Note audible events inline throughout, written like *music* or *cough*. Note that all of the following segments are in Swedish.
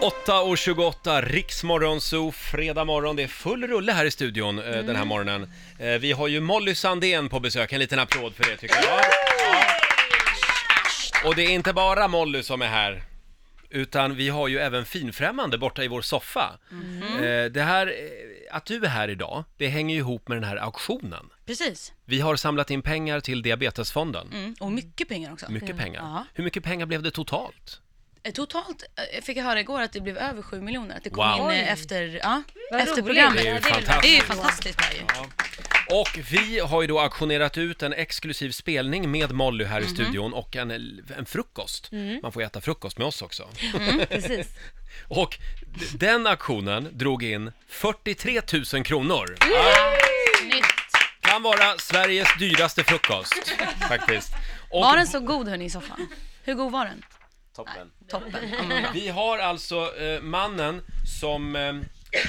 8.28, Riksmorgonzoo, fredag morgon. Det är full rulle här i studion eh, den här morgonen. Eh, vi har ju Molly Sandén på besök, en liten applåd för det tycker jag. Ja. Och det är inte bara Molly som är här. Utan vi har ju även finfrämmande borta i vår soffa. Eh, det här, eh, att du är här idag, det hänger ju ihop med den här auktionen. Precis. Vi har samlat in pengar till Diabetesfonden. Mm. Och mycket pengar också. Mycket pengar. Ja. Hur mycket pengar blev det totalt? Eh, Totalt eh, fick jag höra igår att det blev över 7 miljoner. Att det kom Wow. in eh, efter, ja, Vad efter roligt. programmet. Det är ju Det är fantastiskt. ju fantastiskt bra ju. Och vi har ju då auktionerat ut en exklusiv spelning med Molly här Mhm. i studion och en, en frukost. Man får äta frukost med oss också. Precis. *laughs* Och den auktionen drog in 43 000 kronor. Nytt. Kan vara Sveriges dyraste frukost, *laughs* faktiskt. Och Var den så god hörni i soffan? Hur god var den? Toppen. Toppen. Men bra. Vi har alltså eh, mannen som, eh,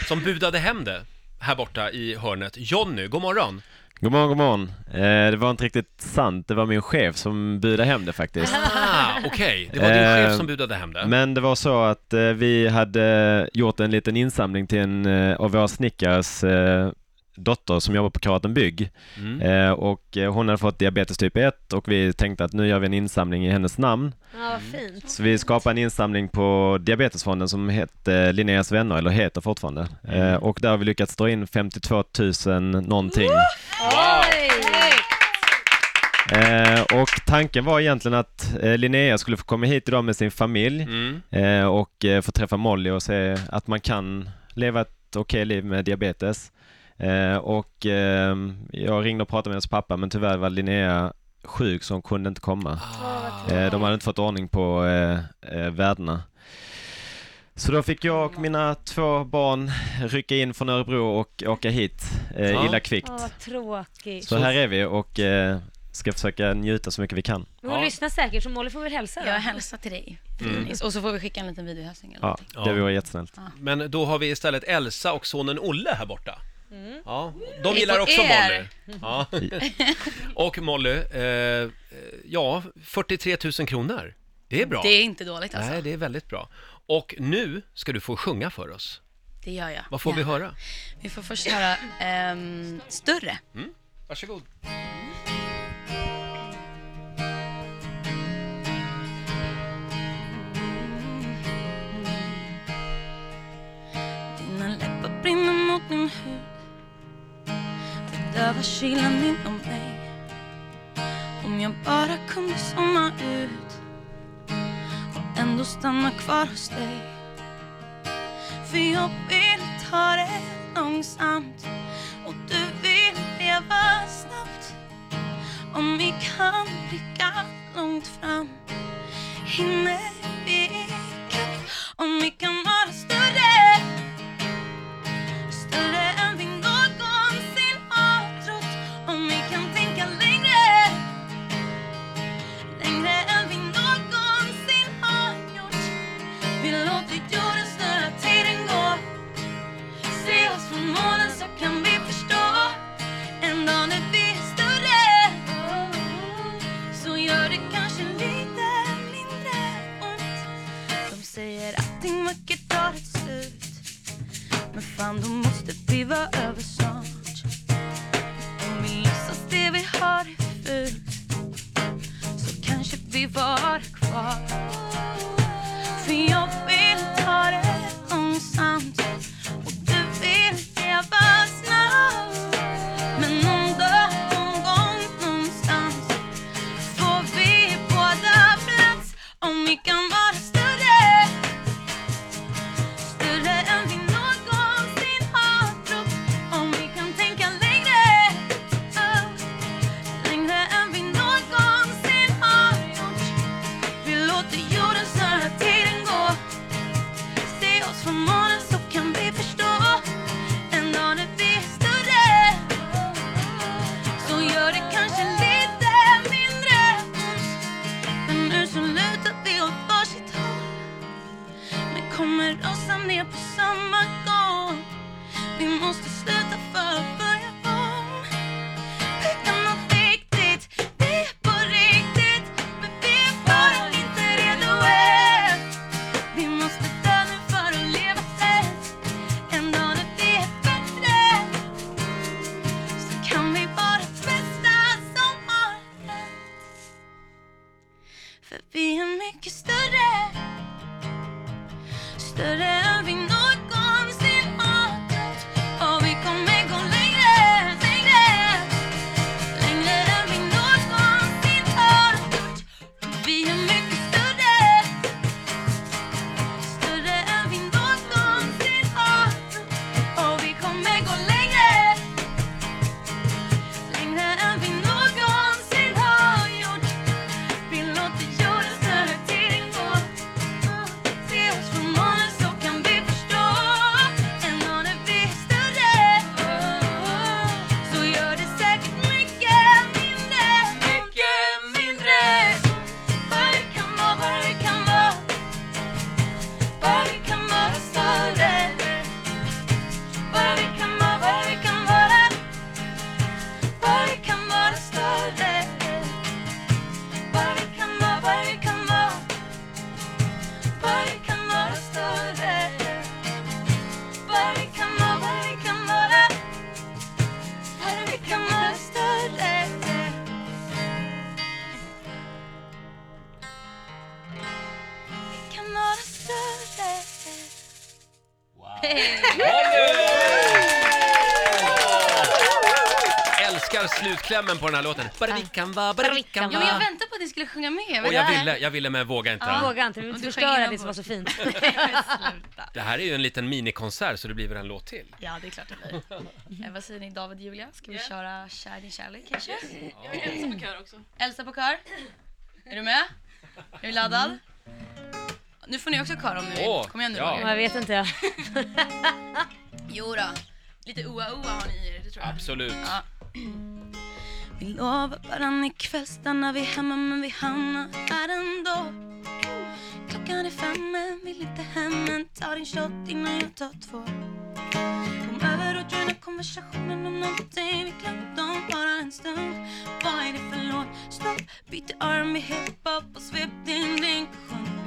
som budade hem det här borta i hörnet. Jonny, god morgon. God morgon, god morgon. Eh, det var inte riktigt sant. Det var min chef som budade hem det faktiskt. Ah, okej. Det var din Eh, chef som budade hem det. Men det var så att eh, vi hade gjort en liten insamling till en eh, av våra snickares eh, dotter som jobbar på Karaten Bygg. Mm. Eh, och eh, hon hade fått diabetes typ 1 och vi tänkte att nu gör vi en insamling i hennes namn. Ja, vad fint. Så vi skapade en insamling på Diabetesfonden som hette Linneas vänner, eller heter fortfarande. Eh, och där har vi lyckats dra in 52 000 någonting. Eh, och tanken var egentligen att eh, Linnea skulle få komma hit idag med sin familj Mm. eh, och eh, få träffa Molly och se att man kan leva ett okej liv med diabetes. Eh, och eh, jag ringde och pratade med hennes pappa men tyvärr var Linnea sjuk så hon kunde inte komma. Eh, de hade inte fått ordning på eh, eh, värdena. Så då fick jag och mina två barn rycka in från Örebro och åka hit eh, Ja. illa kvickt. Åh, vad tråkigt. Så här är vi och eh, ska försöka njuta så mycket vi kan. Men hon Ja. lyssnar säkert, så Molly får väl hälsa då. Jag hälsar till dig. Dennis. Och så får vi skicka en liten videohälsning eller Ja, någonting. Ja. det vore jättesnällt. Men då har vi istället Elsa och sonen Olle här borta. Ja, de gillar också er. Molly. Ja. *laughs* Och Molly, eh, ja, 43 000 kronor. Det är bra. Det är inte dåligt alltså. Nej, det är väldigt bra. Och nu ska du få sjunga för oss. Det gör jag. Vad får vi Gärna. höra? Vi får först höra ehm, Större. Varsågod. Dina läppar brinner mot min hud Bedövar kylan inom mig Om jag bara kunde somna ut Och ändå stanna kvar hos dig. För jag vill ta det långsamt Och du vill leva oss från månen så kan vi förstå. En dag när vi är större Så gör det kanske lite mindre. Ont Men nu så lutar vi åt varsitt håll. Men kommer rasa ner på samma gång. Vi måste stood Älskar slutklämmen på den här låten. Vi kan Ja, men jag väntade på att ni skulle sjunga med. Och jag ville, jag ville men våga inte. Jag vågar inte, vi vill Och inte du förstöra det som var så fint. *laughs* Sluta. Det här är ju en liten minikonsert så det blir väl en låt till. Ja, det är klart det blir. *laughs* Eh, vad säger ni David och Julia? Ska vi köra Kär din kärlek kanske? Jag är ensam på kör också. Elsa på kör. Är du med? Är du laddad? Nu får ni också kör om ni vill. Åh, Kom igen nu ja. Ja, Roger. jag vet inte jag. *laughs* Jo då. Lite oa-oa har ni i er, det tror jag. Absolut. Ja. Vi lovar varann ikväll stannar vi hemma men vi hamnar här ändå Klockan är fem men vill inte hem men ta din shot innan jag tar två Kom över och joina konversationen om någonting vi glömt om bara en stund Vad är det för låt? Stopp, byt arm i hiphop och svep din drink och sjung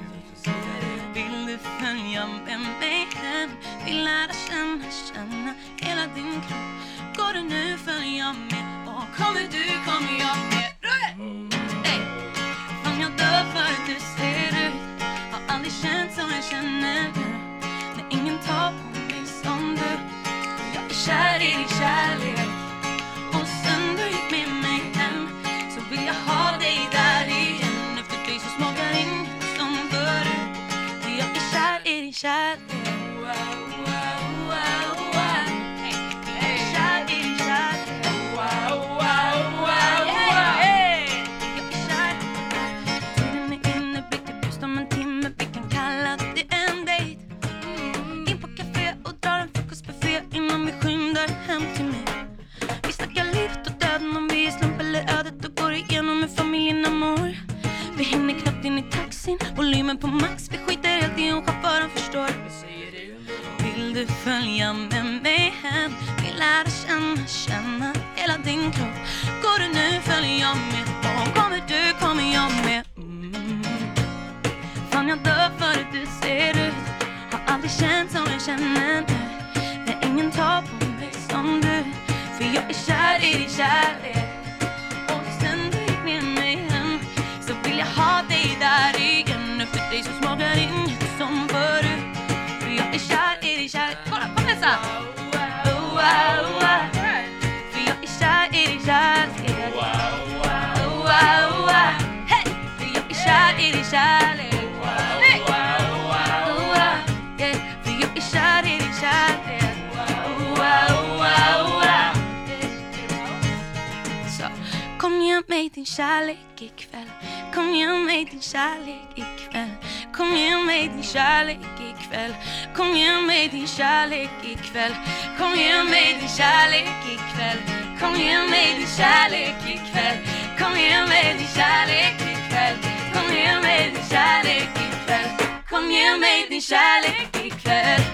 vill du följa med mig hem? Vill lära känna, känna hela din kropp Går du nu följa med? Och kommer du, kommer jag med Roger! Ey! Fan jag dör för att du ser ut Har aldrig känt som jag känner nu. När ingen tar på mig som du Jag är kär i din kärlek. Och sen du gick med mig hem Så vill jag ha dig där igen. Efter dig så smakar inget som förut. För jag är kär i din kärlek. put my kom ge mig din kärlek ikväll. Kom ge mig din kärlek ikväll. Kom ge mig din kärlek ikväll. Kom ge mig din kärlek ikväll. Kom ge mig din kärlek ikväll. Kom ge mig din kärlek ikväll. Kom ge mig din kärlek ikväll. Kom ge mig din kärlek ikväll. Kom ge mig din kärlek ikväll.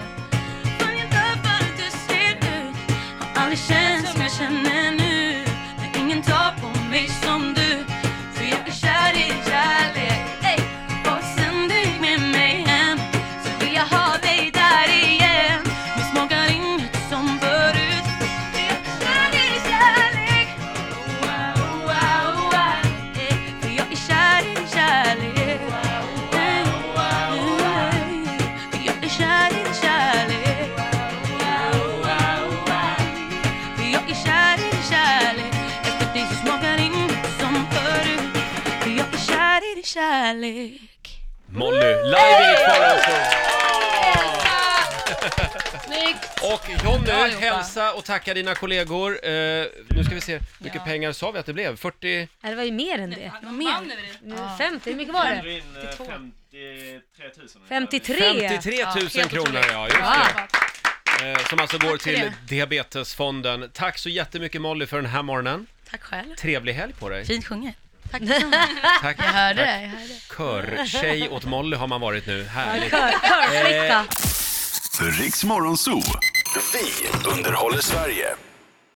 Kärlek. Molly, live i Rix. Snyggt! Och Jonny, Bra jobbat. hälsa och tacka dina kollegor. Eh, nu ska vi se, hur mycket pengar sa vi att det blev? 40? Ja, det var ju mer än det. Nu, 50, hur mycket var det? in 53 000. 53! 53 000 Ja, helt kronor, otroligt. ja. Just det. Eh, som alltså går Tack för till det. Diabetesfonden. Tack så jättemycket Molly för den här morgonen. Tack själv. Trevlig helg på dig. Fint sjunget. Tack. *laughs* Tack. Jag hörde det, jag hörde. Körtjej åt Molly har man varit nu. Härligt. Kör, körflicka. Eh, Riks Morgonzoo. Vi underhåller Sverige.